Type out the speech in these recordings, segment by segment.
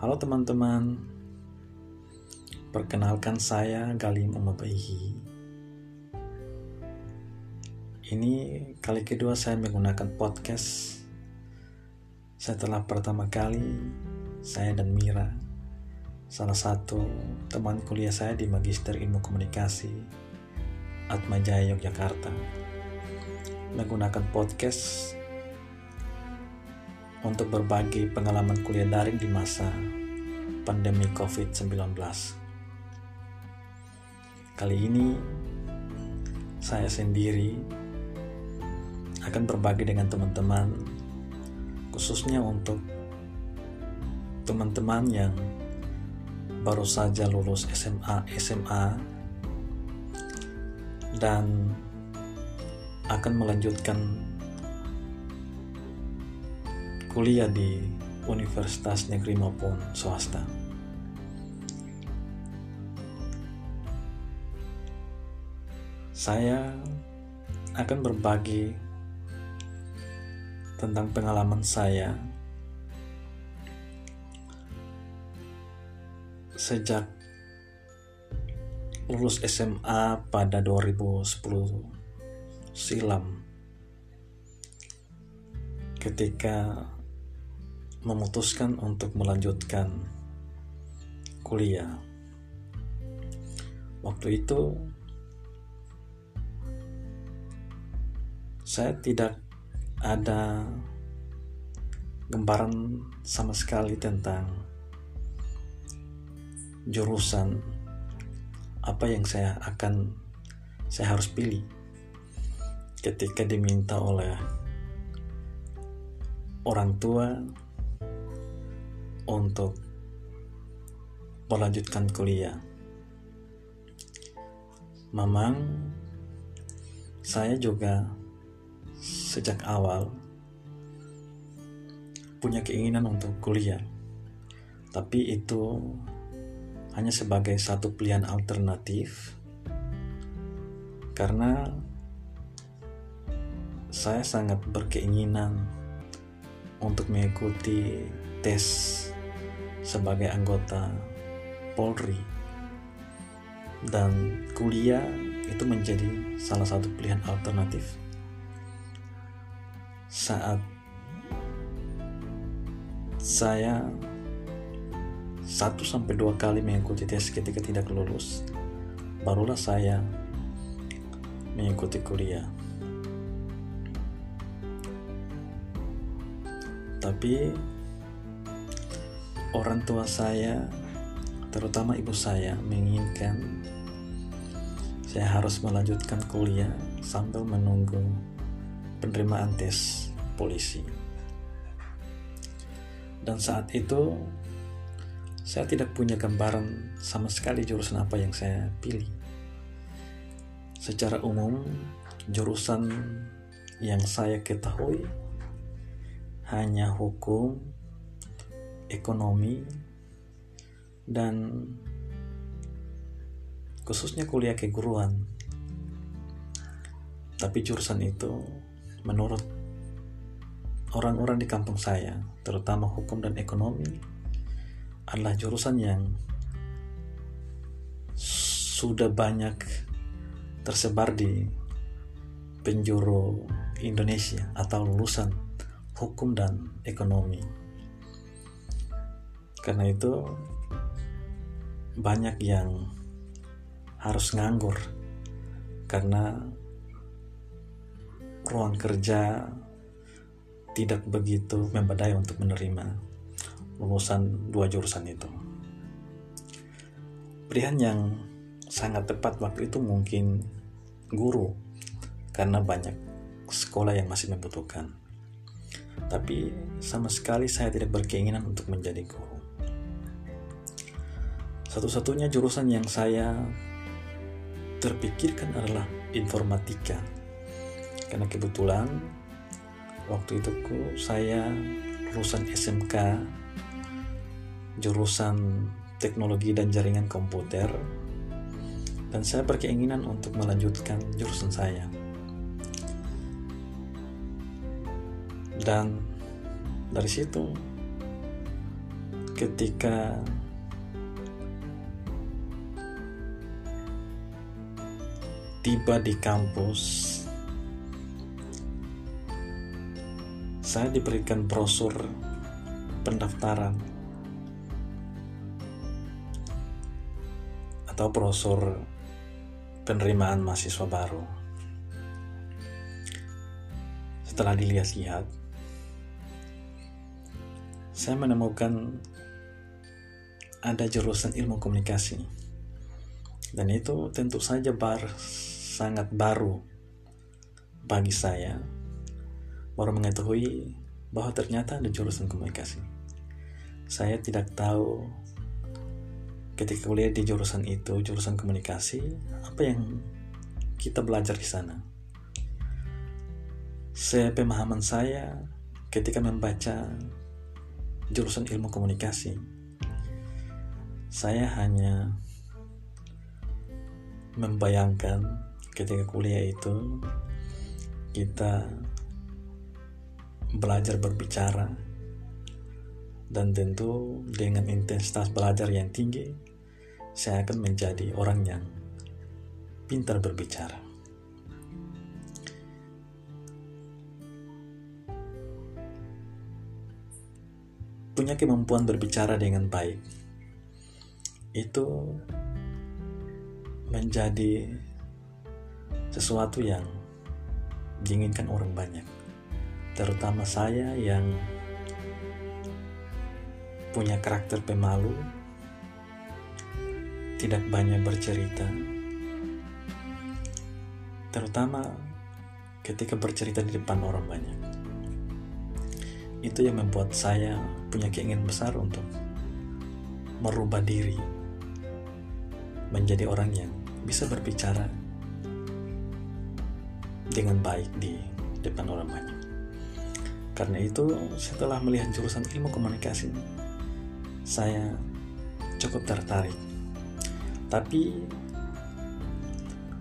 Halo teman-teman, perkenalkan saya Galim Umabaihi. Ini kali kedua saya menggunakan podcast setelah pertama kali saya dan Mira, salah satu teman kuliah saya di Magister Ilmu Komunikasi Atmajaya Yogyakarta, menggunakan podcast untuk berbagi pengalaman kuliah daring di masa pandemi COVID-19. Kali ini saya sendiri akan berbagi dengan teman-teman khususnya untuk teman-teman yang baru saja lulus SMA SMA dan akan melanjutkan kuliah di universitas negeri maupun swasta. Saya akan berbagi tentang pengalaman saya sejak lulus SMA pada 2010 silam ketika memutuskan untuk melanjutkan kuliah. Waktu itu saya tidak ada gambaran sama sekali tentang jurusan apa yang saya akan saya harus pilih ketika diminta oleh orang tua untuk melanjutkan kuliah. Memang saya juga sejak awal punya keinginan untuk kuliah. Tapi itu hanya sebagai satu pilihan alternatif karena saya sangat berkeinginan untuk mengikuti tes sebagai anggota Polri. Dan kuliah itu menjadi salah satu pilihan alternatif. Saat saya satu sampai dua kali mengikuti tes ketika tidak lulus barulah saya mengikuti kuliah. Tapi orang tua saya terutama ibu saya menginginkan saya harus melanjutkan kuliah sambil menunggu penerimaan tes polisi. Dan saat itu saya tidak punya gambaran sama sekali jurusan apa yang saya pilih. Secara umum jurusan yang saya ketahui hanya hukum, ekonomi, dan khususnya kuliah keguruan. Tapi jurusan itu menurut orang-orang di kampung saya, terutama hukum dan ekonomi, adalah jurusan yang sudah banyak tersebar di penjuru Indonesia atau lulusan hukum dan ekonomi. Karena itu banyak yang harus nganggur karena ruang kerja tidak begitu membadai untuk menerima lulusan dua jurusan itu. Pilihan yang sangat tepat waktu itu mungkin guru karena banyak sekolah yang masih membutuhkan tapi sama sekali saya tidak berkeinginan untuk menjadi guru. Satu-satunya jurusan yang saya terpikirkan adalah informatika. Karena kebetulan waktu itu saya lulusan SMK jurusan teknologi dan jaringan komputer dan saya berkeinginan untuk melanjutkan jurusan saya. Dan dari situ ketika tiba di kampus saya diberikan brosur pendaftaran atau brosur penerimaan mahasiswa baru. Setelah dilihat-lihat saya menemukan ada jurusan ilmu komunikasi dan itu tentu saja bar sangat baru bagi saya. Baru mengetahui bahwa ternyata ada jurusan komunikasi. Saya tidak tahu ketika kuliah di jurusan itu jurusan komunikasi apa yang kita belajar di sana. Saya pemahaman saya ketika membaca jurusan ilmu komunikasi. Saya hanya membayangkan ketika kuliah itu kita belajar berbicara dan tentu dengan intensitas belajar yang tinggi saya akan menjadi orang yang pintar berbicara. Punya kemampuan berbicara dengan baik itu menjadi sesuatu yang diinginkan orang banyak. Terutama saya yang punya karakter pemalu tidak banyak bercerita. Terutama ketika bercerita di depan orang banyak. Itu yang membuat saya punya keinginan besar untuk merubah diri menjadi orang yang bisa berbicara dengan baik di depan orang banyak. Karena itu, setelah melihat jurusan ilmu komunikasi, saya cukup tertarik. Tapi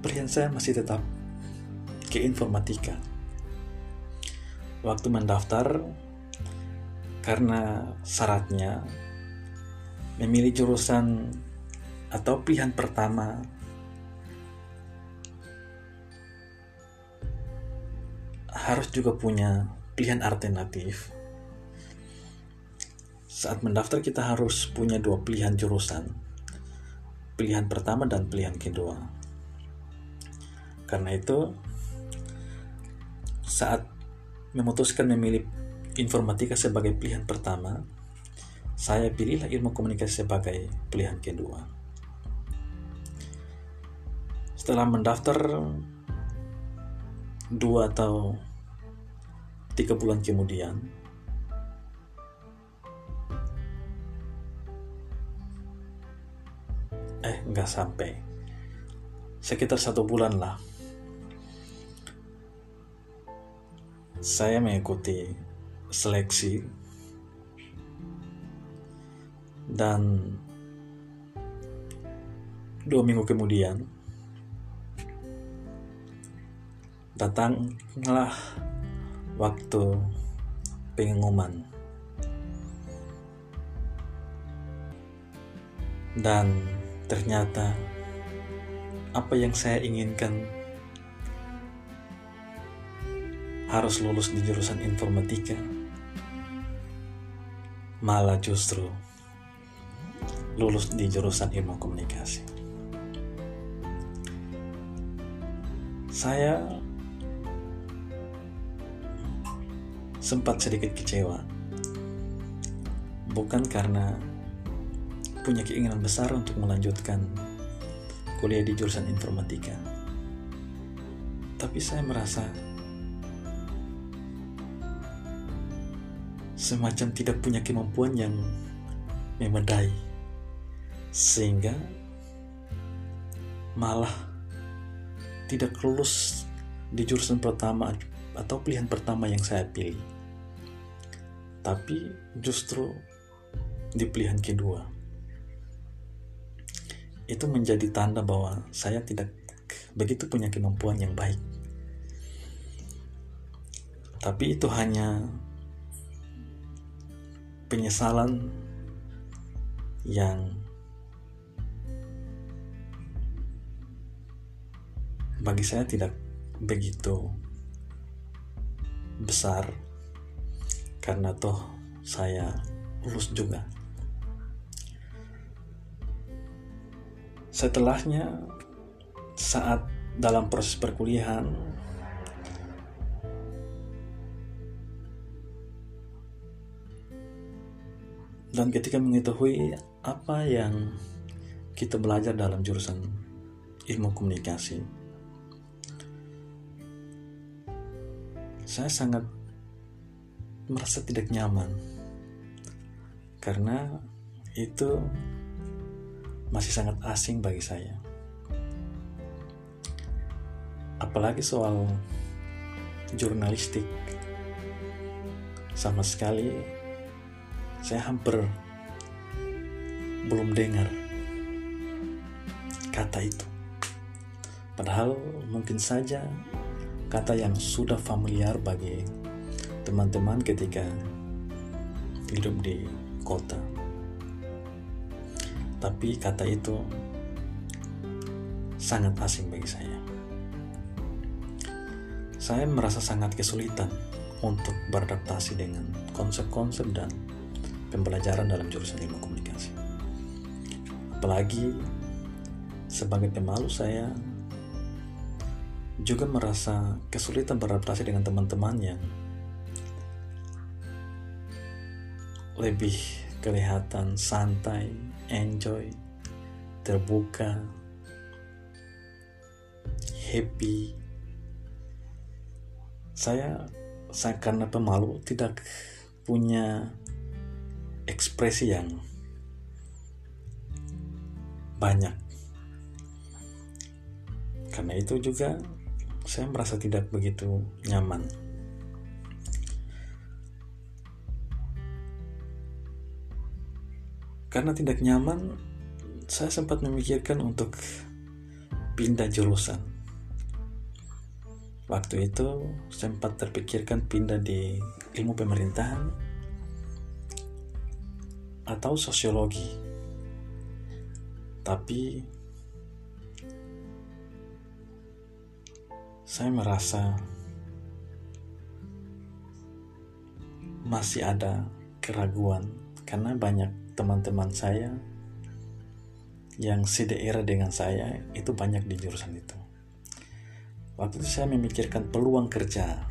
pilihan saya masih tetap ke informatika. Waktu mendaftar, karena syaratnya memilih jurusan atau pilihan pertama harus juga punya pilihan alternatif. Saat mendaftar kita harus punya dua pilihan jurusan. Pilihan pertama dan pilihan kedua. Karena itu saat memutuskan memilih informatika sebagai pilihan pertama, saya pilihlah ilmu komunikasi sebagai pilihan kedua. Setelah mendaftar dua atau Tiga bulan kemudian, eh nggak sampai, sekitar satu bulan lah. Saya mengikuti seleksi dan dua minggu kemudian datanglah waktu pengumuman. Dan ternyata apa yang saya inginkan harus lulus di jurusan informatika malah justru lulus di jurusan ilmu komunikasi. Saya sempat sedikit kecewa. Bukan karena punya keinginan besar untuk melanjutkan kuliah di jurusan informatika. Tapi saya merasa semacam tidak punya kemampuan yang memadai. Sehingga malah tidak lulus di jurusan pertama atau pilihan pertama yang saya pilih tapi justru di pilihan kedua itu menjadi tanda bahwa saya tidak begitu punya kemampuan yang baik. Tapi itu hanya penyesalan yang bagi saya tidak begitu besar karena toh saya lulus juga. Setelahnya saat dalam proses perkuliahan dan ketika mengetahui apa yang kita belajar dalam jurusan ilmu komunikasi saya sangat merasa tidak nyaman karena itu masih sangat asing bagi saya. Apalagi soal jurnalistik, sama sekali saya hampir belum dengar kata itu. Padahal mungkin saja kata yang sudah familiar bagi teman-teman ketika hidup di kota. Tapi kata itu sangat asing bagi saya. Saya merasa sangat kesulitan untuk beradaptasi dengan konsep-konsep dan pembelajaran dalam jurusan ilmu komunikasi. Apalagi sebagai pemalu saya juga merasa kesulitan beradaptasi dengan teman-teman yang lebih kelihatan santai, enjoy, terbuka, happy. Saya, saya karena pemalu tidak punya ekspresi yang banyak. Karena itu juga saya merasa tidak begitu nyaman. Karena tidak nyaman, saya sempat memikirkan untuk pindah jurusan. Waktu itu sempat terpikirkan pindah di ilmu pemerintahan atau sosiologi. Tapi saya merasa masih ada keraguan karena banyak teman-teman saya yang sedaerah dengan saya itu banyak di jurusan itu. Waktu itu saya memikirkan peluang kerja.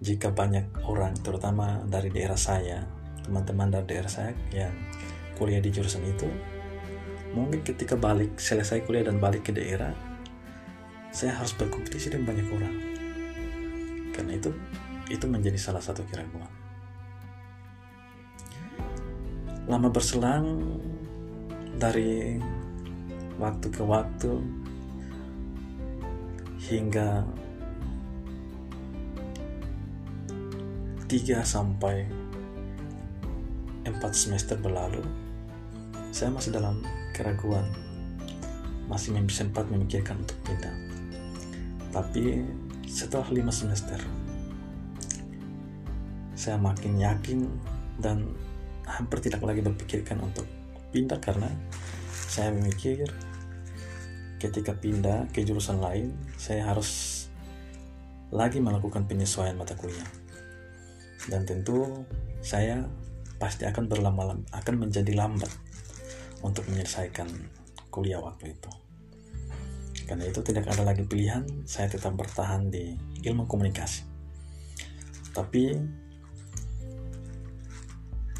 Jika banyak orang terutama dari daerah saya, teman-teman dari daerah saya yang kuliah di jurusan itu, mungkin ketika balik selesai kuliah dan balik ke daerah saya harus berkompetisi dengan banyak orang. Karena itu itu menjadi salah satu keraguan lama berselang dari waktu ke waktu hingga 3 sampai 4 semester berlalu saya masih dalam keraguan masih sempat memikirkan untuk pindah. Tapi setelah lima semester, saya makin yakin dan hampir tidak lagi berpikirkan untuk pindah karena saya memikir ketika pindah ke jurusan lain, saya harus lagi melakukan penyesuaian mata kuliah. Dan tentu saya pasti akan berlama-lama akan menjadi lambat untuk menyelesaikan kuliah waktu itu. Karena itu tidak ada lagi pilihan, saya tetap bertahan di ilmu komunikasi. Tapi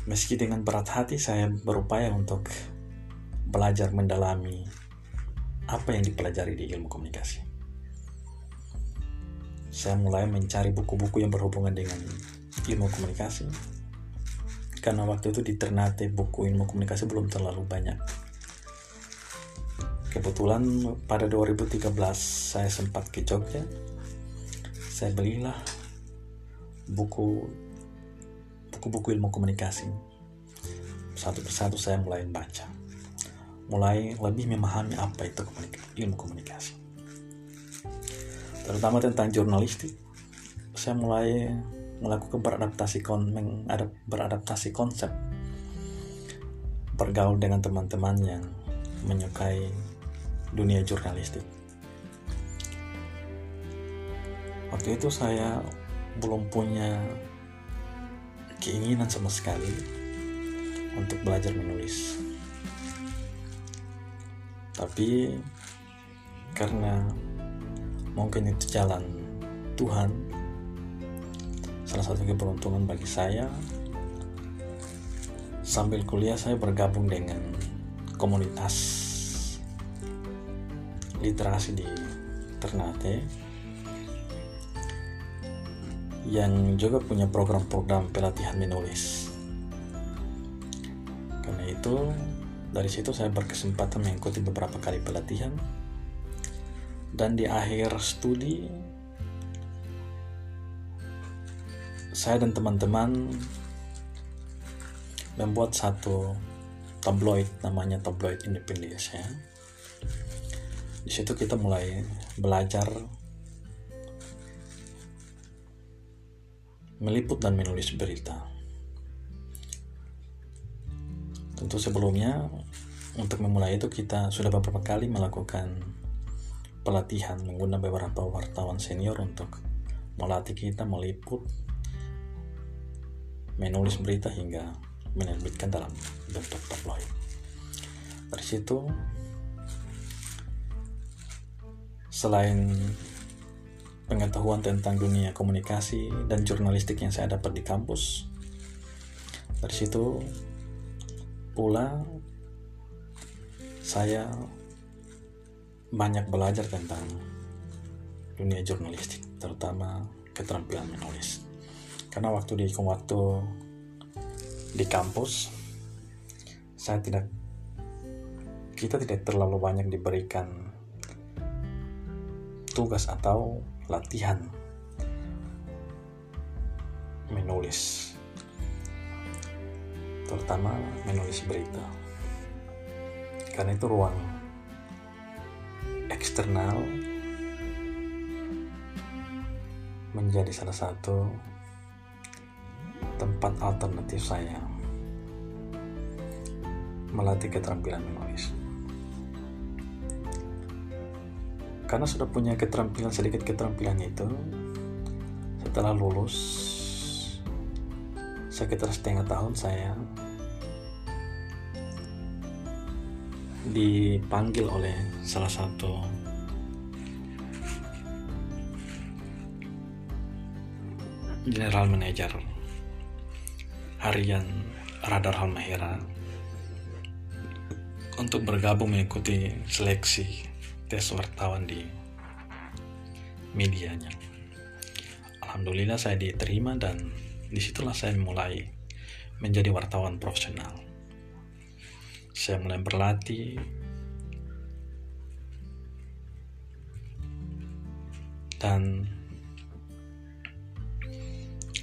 meski dengan berat hati saya berupaya untuk belajar mendalami apa yang dipelajari di ilmu komunikasi. Saya mulai mencari buku-buku yang berhubungan dengan ilmu komunikasi. Karena waktu itu di Ternate buku ilmu komunikasi belum terlalu banyak kebetulan pada 2013 saya sempat ke Jogja saya belilah buku buku-buku ilmu komunikasi. Satu persatu saya mulai baca. Mulai lebih memahami apa itu ilmu komunikasi. Terutama tentang jurnalistik saya mulai melakukan beradaptasi kon beradaptasi konsep. Bergaul dengan teman-teman yang menyukai dunia jurnalistik. Waktu itu saya belum punya keinginan sama sekali untuk belajar menulis. Tapi karena mungkin itu jalan Tuhan, salah satu keberuntungan bagi saya sambil kuliah saya bergabung dengan komunitas literasi di Ternate yang juga punya program-program pelatihan menulis. Karena itu, dari situ saya berkesempatan mengikuti beberapa kali pelatihan dan di akhir studi saya dan teman-teman membuat satu tabloid namanya tabloid Indonesia. Di situ kita mulai belajar meliput dan menulis berita. Tentu sebelumnya untuk memulai itu kita sudah beberapa kali melakukan pelatihan menggunakan beberapa wartawan senior untuk melatih kita meliput menulis berita hingga menerbitkan dalam bentuk tabloid. Dari situ, selain pengetahuan tentang dunia komunikasi dan jurnalistik yang saya dapat di kampus, dari situ pula saya banyak belajar tentang dunia jurnalistik, terutama keterampilan menulis. Karena waktu di waktu di kampus saya tidak kita tidak terlalu banyak diberikan tugas atau latihan menulis terutama menulis berita karena itu ruang eksternal menjadi salah satu tempat alternatif saya melatih keterampilan menulis. Karena sudah punya keterampilan sedikit keterampilan itu, setelah lulus sekitar setengah tahun saya dipanggil oleh salah satu general manager harian Radar Halmahera untuk bergabung mengikuti seleksi tes wartawan di medianya. Alhamdulillah saya diterima dan di situlah saya mulai menjadi wartawan profesional. Saya mulai berlatih dan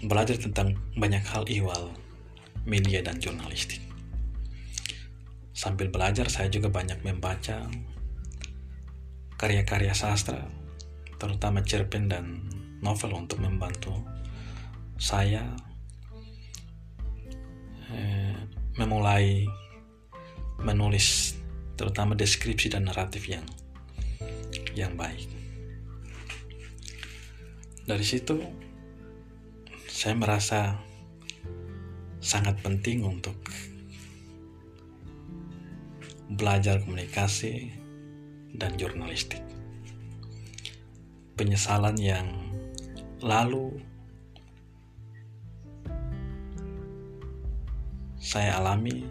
belajar tentang banyak hal ihwal media dan jurnalistik. Sambil belajar saya juga banyak membaca karya-karya sastra, terutama cerpen dan novel untuk membantu saya eh, memulai menulis terutama deskripsi dan naratif yang yang baik. Dari situ saya merasa sangat penting untuk belajar komunikasi dan jurnalistik. Penyesalan yang lalu saya alami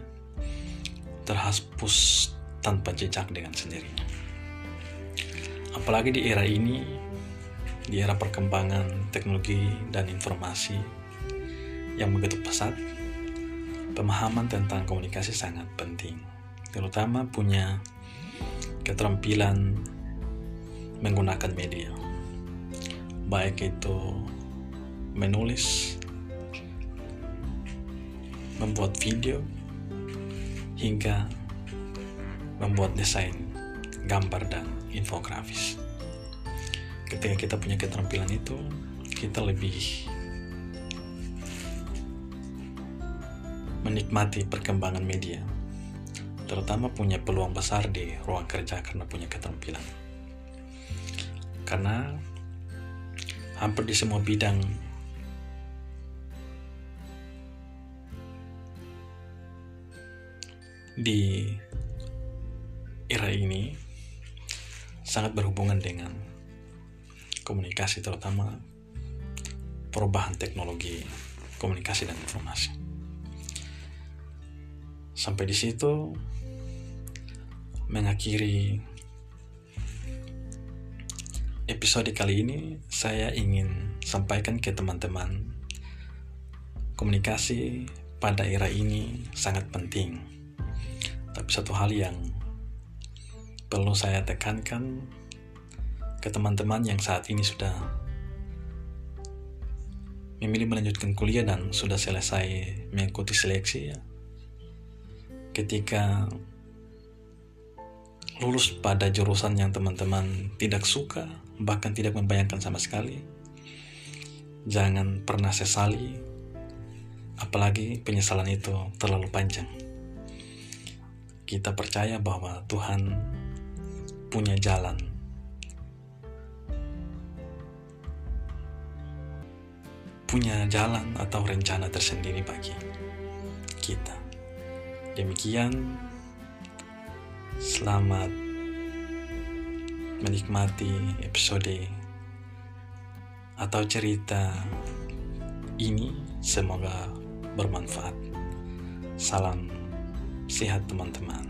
terhapus tanpa jejak dengan sendirinya. Apalagi di era ini, di era perkembangan teknologi dan informasi yang begitu pesat, pemahaman tentang komunikasi sangat penting, terutama punya keterampilan menggunakan media, baik itu menulis, membuat video, hingga membuat desain, gambar, dan infografis. Ketika kita punya keterampilan itu, kita lebih menikmati perkembangan media terutama punya peluang besar di ruang kerja karena punya keterampilan. Karena hampir di semua bidang di era ini sangat berhubungan dengan komunikasi terutama perubahan teknologi komunikasi dan informasi. Sampai di situ mengakhiri episode kali ini saya ingin sampaikan ke teman-teman komunikasi pada era ini sangat penting. Tapi satu hal yang perlu saya tekankan ke teman-teman yang saat ini sudah memilih melanjutkan kuliah dan sudah selesai mengikuti seleksi ya. Ketika lulus pada jurusan yang teman-teman tidak suka, bahkan tidak membayangkan sama sekali, jangan pernah sesali, apalagi penyesalan itu terlalu panjang. Kita percaya bahwa Tuhan punya jalan. Punya jalan atau rencana tersendiri bagi kita. Demikian, selamat menikmati episode atau cerita ini. Semoga bermanfaat. Salam sehat, teman-teman.